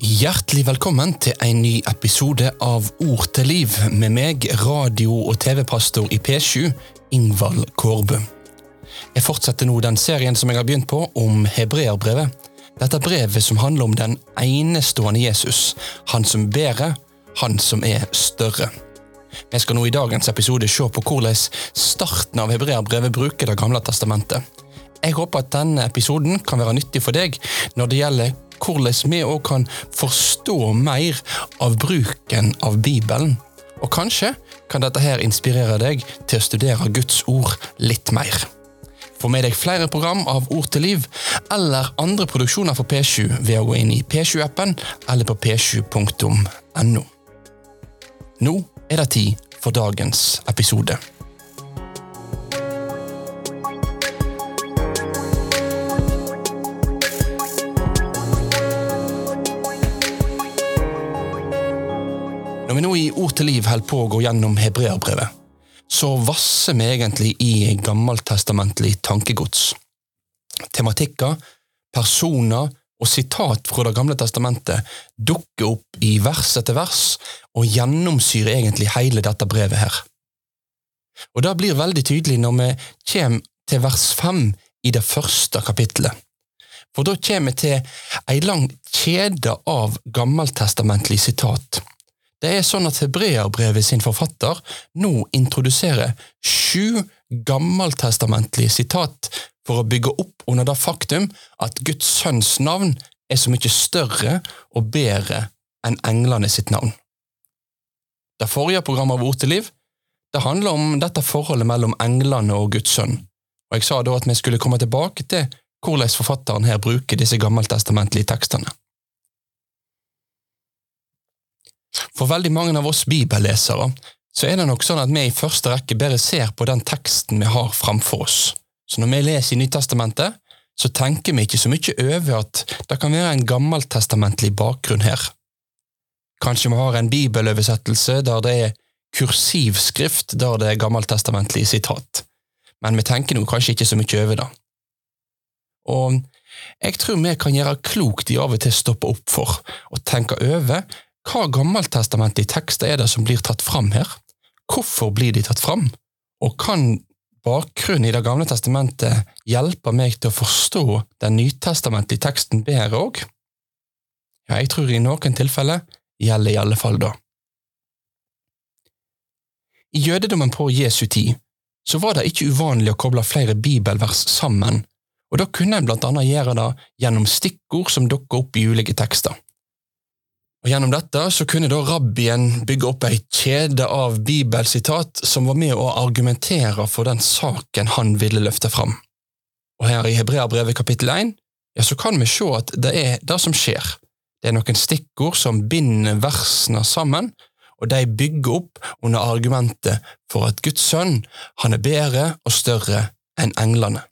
Hjertelig velkommen til en ny episode av Ord til liv med meg, radio- og TV-pastor i P7, Ingvald Kårbø. Jeg fortsetter nå den serien som jeg har begynt på, om hebreerbrevet. Dette brevet som handler om den enestående Jesus, han som bærer, han som er større. Vi skal nå i dagens episode se på hvordan starten av hebreerbrevet bruker Det gamle testamentet. Jeg håper at denne episoden kan være nyttig for deg når det gjelder hvordan vi òg kan forstå mer av bruken av Bibelen. Og kanskje kan dette her inspirere deg til å studere Guds ord litt mer. Få med deg flere program av Ord til liv, eller andre produksjoner for P7 ved å gå inn i P7-appen eller på p7.no. Nå er det tid for dagens episode. Når vi nå i Ord til liv holder på å gå gjennom hebreerbrevet, så vasser vi egentlig i gammeltestamentlig tankegods. Tematikker, personer og sitat fra Det gamle testamentet dukker opp i vers etter vers og gjennomsyrer egentlig hele dette brevet her. Og Det blir veldig tydelig når vi kommer til vers fem i det første kapittelet. For da kommer vi til ei lang kjede av gammeltestamentlig sitat det er sånn at Hebreerbrevet sin forfatter nå introduserer sju gammeltestamentlige sitat for å bygge opp under det faktum at Guds sønns navn er så mye større og bedre enn englene sitt navn. Det forrige programmet av liv det handler om dette forholdet mellom englene og Guds sønn, og jeg sa da at vi skulle komme tilbake til hvordan forfatteren her bruker disse gammeltestamentlige tekstene. For veldig mange av oss bibellesere så er det nok sånn at vi i første rekke bare ser på den teksten vi har framfor oss. Så når vi leser i Nytestamentet, så tenker vi ikke så mye over at det kan være en gammeltestamentlig bakgrunn her. Kanskje vi har en bibeløversettelse der det er kursivskrift der det er gammeltestamentlig sitat, men vi tenker nå kanskje ikke så mye over det. Og jeg tror vi kan gjøre klokt i av og til stoppe opp for og tenke over hva gammeltestamentlige tekster er det som blir tatt fram her? Hvorfor blir de tatt fram? Og kan bakgrunnen i Det gamle testamentet hjelpe meg til å forstå den nytestamentlige teksten bedre òg? Ja, jeg tror i noen tilfeller gjelder i alle fall da. I jødedommen på Jesu tid så var det ikke uvanlig å koble flere bibelvers sammen, og da kunne en blant annet gjøre det gjennom stikkord som dukker opp i ulike tekster. Og Gjennom dette så kunne da rabbien bygge opp ei kjede av bibelsitat som var med å argumentere for den saken han ville løfte fram. Og her i Hebreabrevet kapittel 1 ja, så kan vi se at det er det som skjer. Det er noen stikkord som binder versene sammen, og de bygger opp under argumentet for at Guds sønn han er bedre og større enn englene.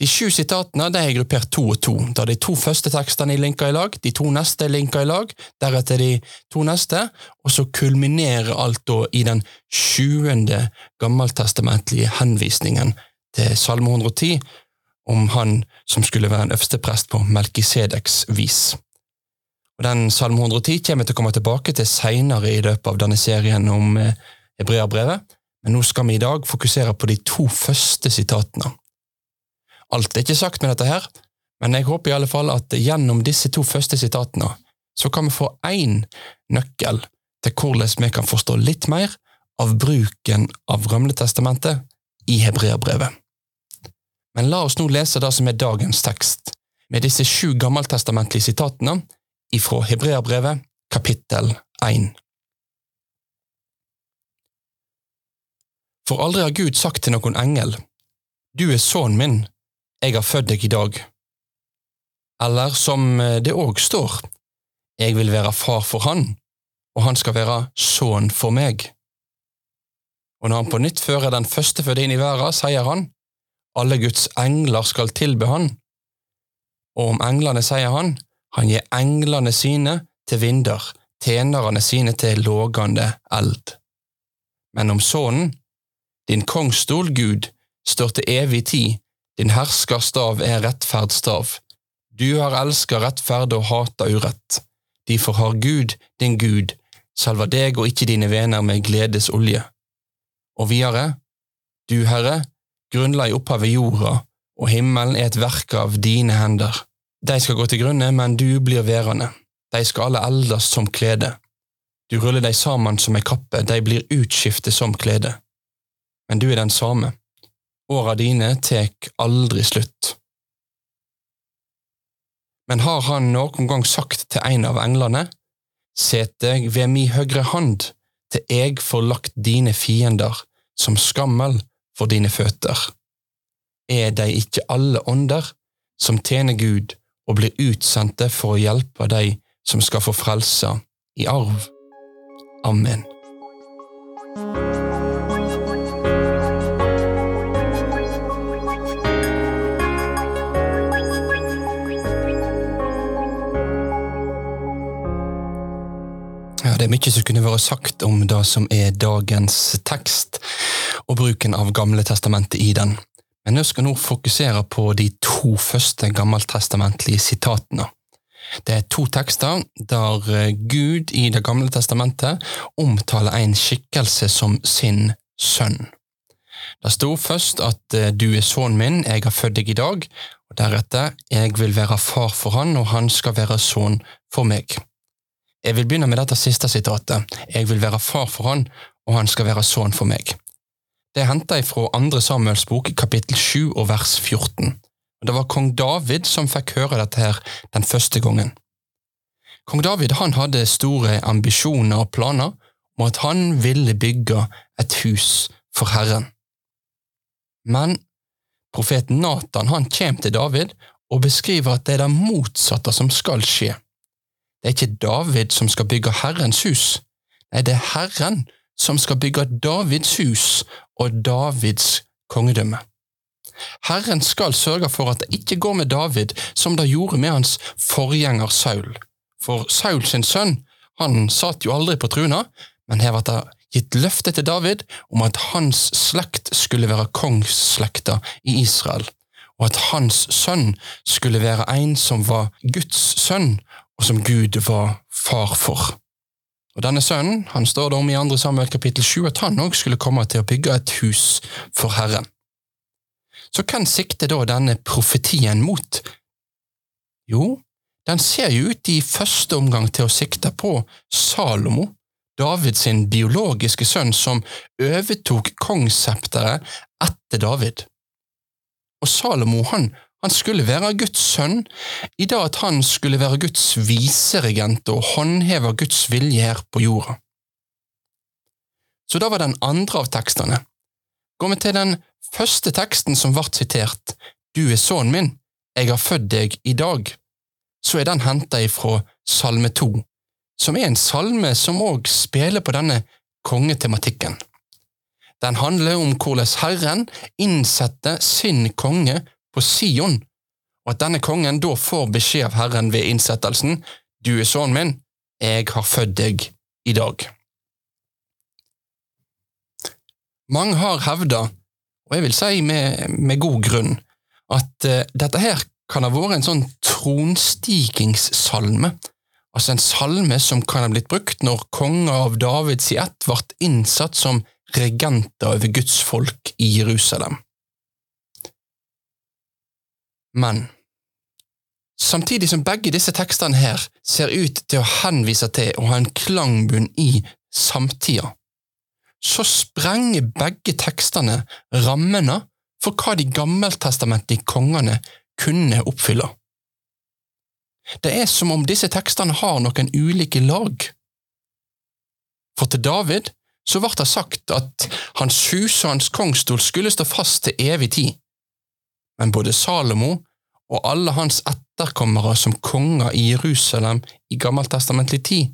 De sju sitatene de er gruppert to og to, da de to første tekstene er linka i lag, de to neste er linka i lag, deretter de to neste, og så kulminerer alt da i den sjuende gammeltestamentlige henvisningen til Salme 110 om han som skulle være en øversteprest på Melkisedeks vis. Og Den Salme 110 kommer til å komme tilbake til seinere i løpet av denne serien om eh, Hebreabrevet, men nå skal vi i dag fokusere på de to første sitatene. Alt er ikke sagt med dette her, men jeg håper i alle fall at gjennom disse to første sitatene så kan vi få én nøkkel til hvordan vi kan forstå litt mer av bruken av Rømletestamentet i hebreerbrevet. Men la oss nå lese det som er dagens tekst, med disse sju gammeltestamentlige sitatene ifra hebreerbrevet kapittel 1. For aldri har Gud sagt til noen engel, Du er sønnen min, jeg har født deg i dag. Eller som eh, det òg står, Jeg vil være far for han, og han skal være sønn for meg. Og når han på nytt fører den førstefødte inn i verden, sier han, Alle Guds engler skal tilbe han. Og om englene sier han, han gir englene sine til vinder, tjenerne sine til lågande eld. Men om Sønnen, din kongsstol, Gud, står til evig tid, din herskerstav er rettferdsstav. Du har elska rettferd og hata urett. Derfor har Gud, din Gud, salva deg og ikke dine venner med gledes olje. Og videre, du, Herre, grunnla i opphavet jorda, og himmelen er et verk av dine hender. De skal gå til grunne, men du blir værende. De skal alle eldes som klede. Du ruller de sammen som ei kappe, de blir utskiftet som klede. Men du er den samme. Åra dine tek aldri slutt. Men har han noen gang sagt til en av englene, Set deg ved mi høyre hand, til jeg får lagt dine fiender som skammel for dine føtter. Er de ikke alle ånder som tjener Gud og blir utsendte for å hjelpe de som skal få frelse i arv? Amen. Det er mye som kunne vært sagt om det som er dagens tekst, og bruken av Gamle testamentet i den. Men jeg skal nå fokusere på de to første gammeltestamentlige sitatene. Det er to tekster der eh, Gud i Det gamle testamentet omtaler en skikkelse som sin sønn. Det sto først at eh, du er sønnen min, jeg har født deg i dag, og deretter jeg vil være far for han, og han skal være sønn for meg. Jeg vil begynne med dette siste sitatet. Jeg vil være far for han, og han skal være sønn for meg. Det henter jeg fra andre Samuels bok, kapittel 7 og vers 14. Det var kong David som fikk høre dette her den første gangen. Kong David han hadde store ambisjoner og planer om at han ville bygge et hus for Herren. Men profeten Natan han kommer til David og beskriver at det er det motsatte som skal skje. Det er ikke David som skal bygge Herrens hus, nei, det er Herren som skal bygge Davids hus og Davids kongedømme. Herren skal sørge for at det ikke går med David som det gjorde med hans forgjenger Saul. For Saul sin sønn han satt jo aldri på truna, men her ble det gitt løfte til David om at hans slekt skulle være kongsslekta i Israel, og at hans sønn skulle være en som var Guds sønn, og som Gud var far for. Og Denne sønnen han står det om i 2. Samuel kapittel 7 at han òg skulle komme til å bygge et hus for Herren. Så hvem sikter da denne profetien mot? Jo, den ser jo ut i første omgang til å sikte på Salomo, Davids biologiske sønn som overtok kongssepteret etter David. Og Salomo han han skulle være Guds sønn, i det at han skulle være Guds viseregent og håndheve Guds vilje her på jorda. Så da var den andre av tekstene. Går vi til den første teksten som ble sitert, Du er sønnen min, jeg har født deg i dag, så er den henta ifra Salme 2, som er en salme som òg spiller på denne kongetematikken. Den handler om hvordan Herren innsetter sin konge på Sion, og at denne kongen da får beskjed av Herren ved innsettelsen, du er sønnen min, jeg har født deg i dag. Mange har hevda, og jeg vil si med, med god grunn, at uh, dette her kan ha vært en sånn tronstigingssalme, altså en salme som kan ha blitt brukt når konger av Davids i ett ble innsatt som regenter over Guds folk i Jerusalem. Men samtidig som begge disse tekstene her ser ut til å henvise til å ha en klangbunn i samtida, så sprenger begge tekstene rammene for hva de gammeltestamentlige kongene kunne oppfylle. Det er som om disse tekstene har noen ulike lag. For til David så ble det sagt at hans hus og hans kongstol skulle stå fast til evig tid men både Salomo og alle hans etterkommere som konger i Jerusalem i gammeltestamentlig tid,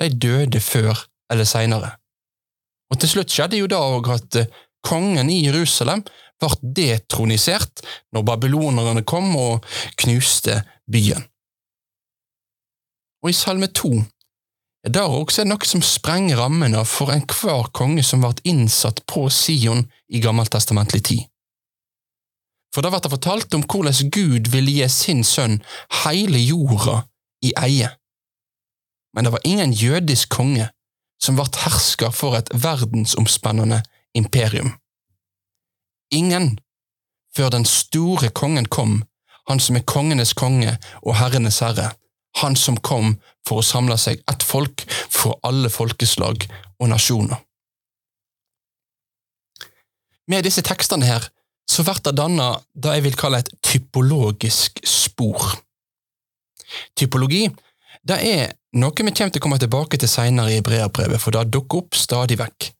de døde før eller seinere. Og til slutt skjedde jo da òg at eh, kongen i Jerusalem ble detronisert når babylonerne kom og knuste byen. Og i Salme 2 er det også noe som sprenger rammene for enhver konge som ble innsatt på Sion i gammeltestamentlig tid. For da blir det fortalt om hvordan Gud ville gi sin sønn hele jorda i eie. Men det var ingen jødisk konge som ble hersker for et verdensomspennende imperium. Ingen før den store kongen kom, han som er kongenes konge og herrenes herre, han som kom for å samle seg ett folk for alle folkeslag og nasjoner. Med disse tekstene her så blir det danna det jeg vil kalle et typologisk spor. Typologi det er noe vi kommer til å komme tilbake til senere i brevbrevet, for det dukker opp stadig vekk.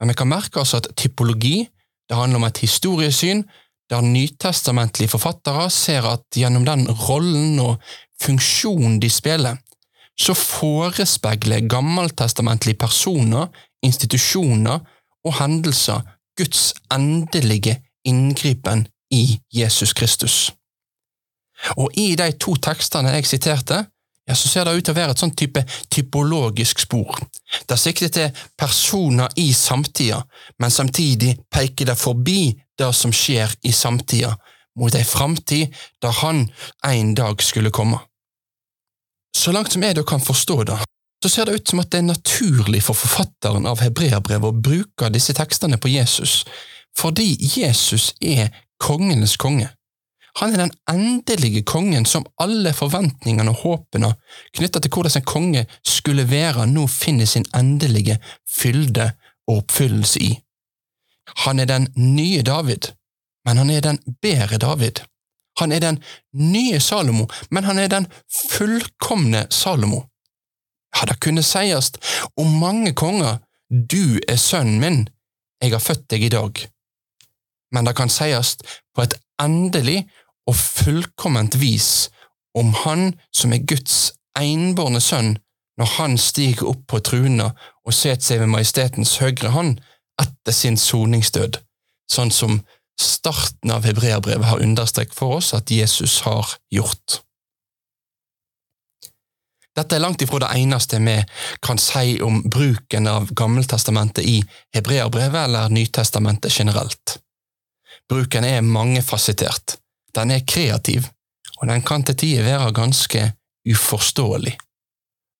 Men vi kan merke oss at typologi det handler om et historiesyn der nytestamentlige forfattere ser at gjennom den rollen og funksjonen de spiller, så forespeiler gammeltestamentlige personer, institusjoner og hendelser Guds endelige inngripen i Jesus Kristus. Og i de to tekstene jeg siterte, ja, så ser det ut til å være et sånn type typologisk spor. Det sikter til personer i samtida, men samtidig peker det forbi det som skjer i samtida, mot ei framtid der han en dag skulle komme. Så langt som jeg da kan forstå det, så ser det ut som at det er naturlig for forfatteren av hebreerbrevet å bruke disse tekstene på Jesus, fordi Jesus er kongenes konge. Han er den endelige kongen som alle forventningene og håpene knytta til hvordan en konge skulle være, nå finner sin endelige fylde og oppfyllelse i. Han er den nye David, men han er den bedre David. Han er den nye Salomo, men han er den fullkomne Salomo. Ja, det kunne sies om mange konger, du er sønnen min, jeg har født deg i dag. Men det kan sies på et endelig og fullkomment vis om Han som er Guds enbårne sønn, når Han stiger opp på truna og setter seg ved majestetens høyre hånd etter sin soningsdød, sånn som starten av hebreerbrevet har understreket for oss at Jesus har gjort. Dette er langt ifra det eneste vi kan si om bruken av Gammeltestamentet i hebreerbrevet eller Nytestamentet generelt. Bruken er mangefasettert, den er kreativ, og den kan til tider være ganske uforståelig.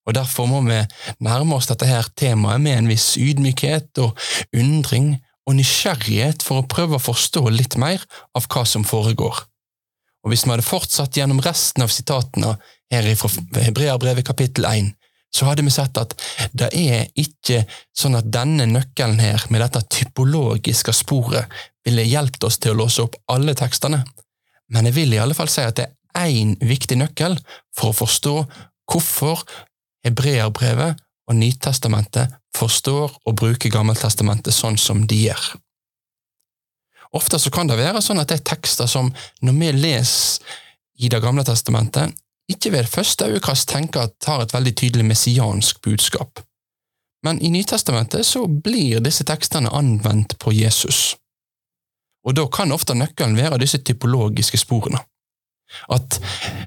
Og Derfor må vi nærme oss dette her temaet med en viss ydmykhet og undring og nysgjerrighet for å prøve å forstå litt mer av hva som foregår. Og Hvis vi hadde fortsatt gjennom resten av sitatene her fra Hebreabrevet kapittel 1, så hadde vi sett at det er ikke sånn at denne nøkkelen her, med dette typologiske sporet, ville hjulpet oss til å låse opp alle tekstene, men jeg vil i alle fall si at det er én viktig nøkkel for å forstå hvorfor hebreerbrevet og Nytestamentet forstår og bruker Gammeltestamentet sånn som de gjør. Ofte så kan det være sånn at det er tekster som, når vi leser i Det gamle testamentet, ikke ved første øyekast tenker at har et veldig tydelig messiansk budskap. Men i Nytestamentet så blir disse tekstene anvendt på Jesus. Og da kan ofte nøkkelen være disse typologiske sporene. At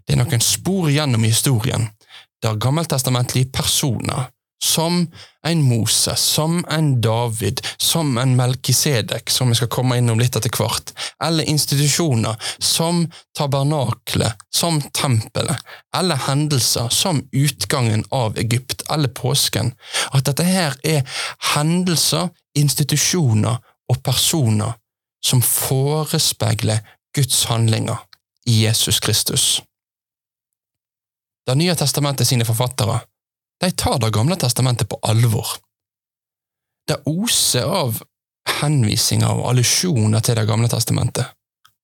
det er noen spor gjennom historien der gammeltestamentlige personer, som en Moses, som en David, som en Melkisedek, som vi skal komme innom litt etter hvert, eller institusjoner som tabernaklet, som tempelet, eller hendelser som utgangen av Egypt eller påsken, at dette her er hendelser, institusjoner og personer som forespeiler Guds handlinger i Jesus Kristus. Det nye testamentet sine forfattere de tar Det gamle testamentet på alvor. Det oser av henvisninger og allusjoner til Det gamle testamentet,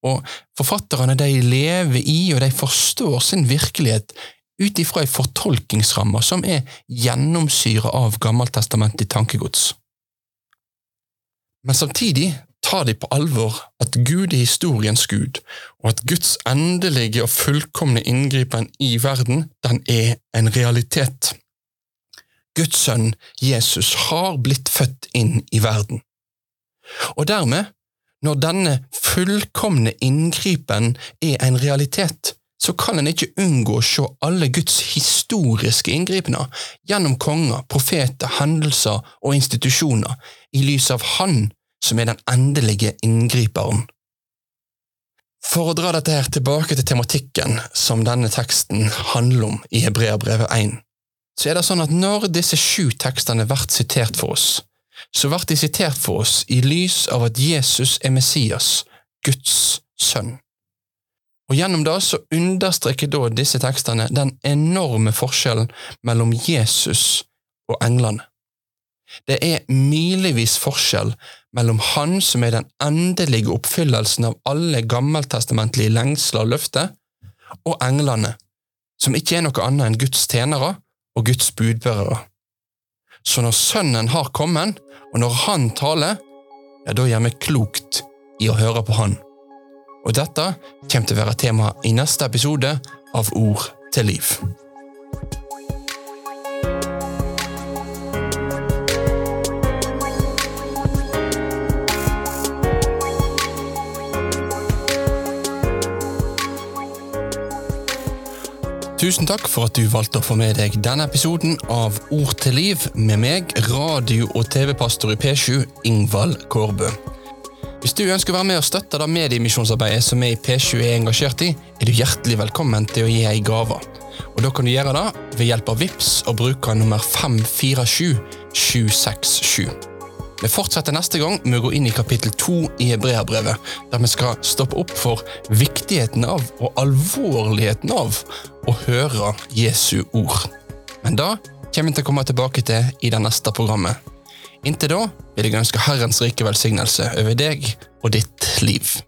og forfatterne de lever i og de forstår sin virkelighet ut ifra ei fortolkningsramme som er gjennomsyra av gammeltestamentlig tankegods. Men samtidig tar de på alvor at Gud er historiens Gud, og at Guds endelige og fullkomne inngripen i verden, den er en realitet. Guds sønn, Jesus, har blitt født inn i verden. Og dermed, når denne fullkomne inngripen er en realitet, så kan en ikke unngå å se alle Guds historiske inngripener gjennom konger, profeter, hendelser og institusjoner i lys av Han som er den endelige inngriperen. For å dra dette her tilbake til tematikken som denne teksten handler om i Hebreabrevet 1, så er det sånn at når disse sju tekstene blir sitert for oss, så blir de sitert for oss i lys av at Jesus er Messias, Guds sønn. Og Gjennom det så understreker da disse tekstene den enorme forskjellen mellom Jesus og englene. Det er milevis forskjell mellom Han som er den endelige oppfyllelsen av alle gammeltestamentlige lengsler og løfter, og englene, som ikke er noe annet enn Guds tjenere og Guds budbærere. Så når Sønnen har kommet, og når Han taler, ja, da gjør vi klokt i å høre på Han. Og dette kommer til å være tema i neste episode av Ord til liv. Tusen takk for at du valgte å få med deg denne episoden av Ord til liv med meg, radio- og TV-pastor i P7, Ingvald Kårbø. Hvis du ønsker å være med og støtte det mediemisjonsarbeidet som vi i P7 er engasjert i, er du hjertelig velkommen til å gi ei gave. Og Da kan du gjøre det ved hjelp av VIPS og bruke nummer 547767. Vi fortsetter neste gang med å gå inn i kapittel to i Hebreabrevet, der vi skal stoppe opp for viktigheten av og alvorligheten av å høre Jesu ord. Men da kommer vi til å komme tilbake til i det neste programmet. Inntil da vil jeg ønske Herrens rike velsignelse over deg og ditt liv.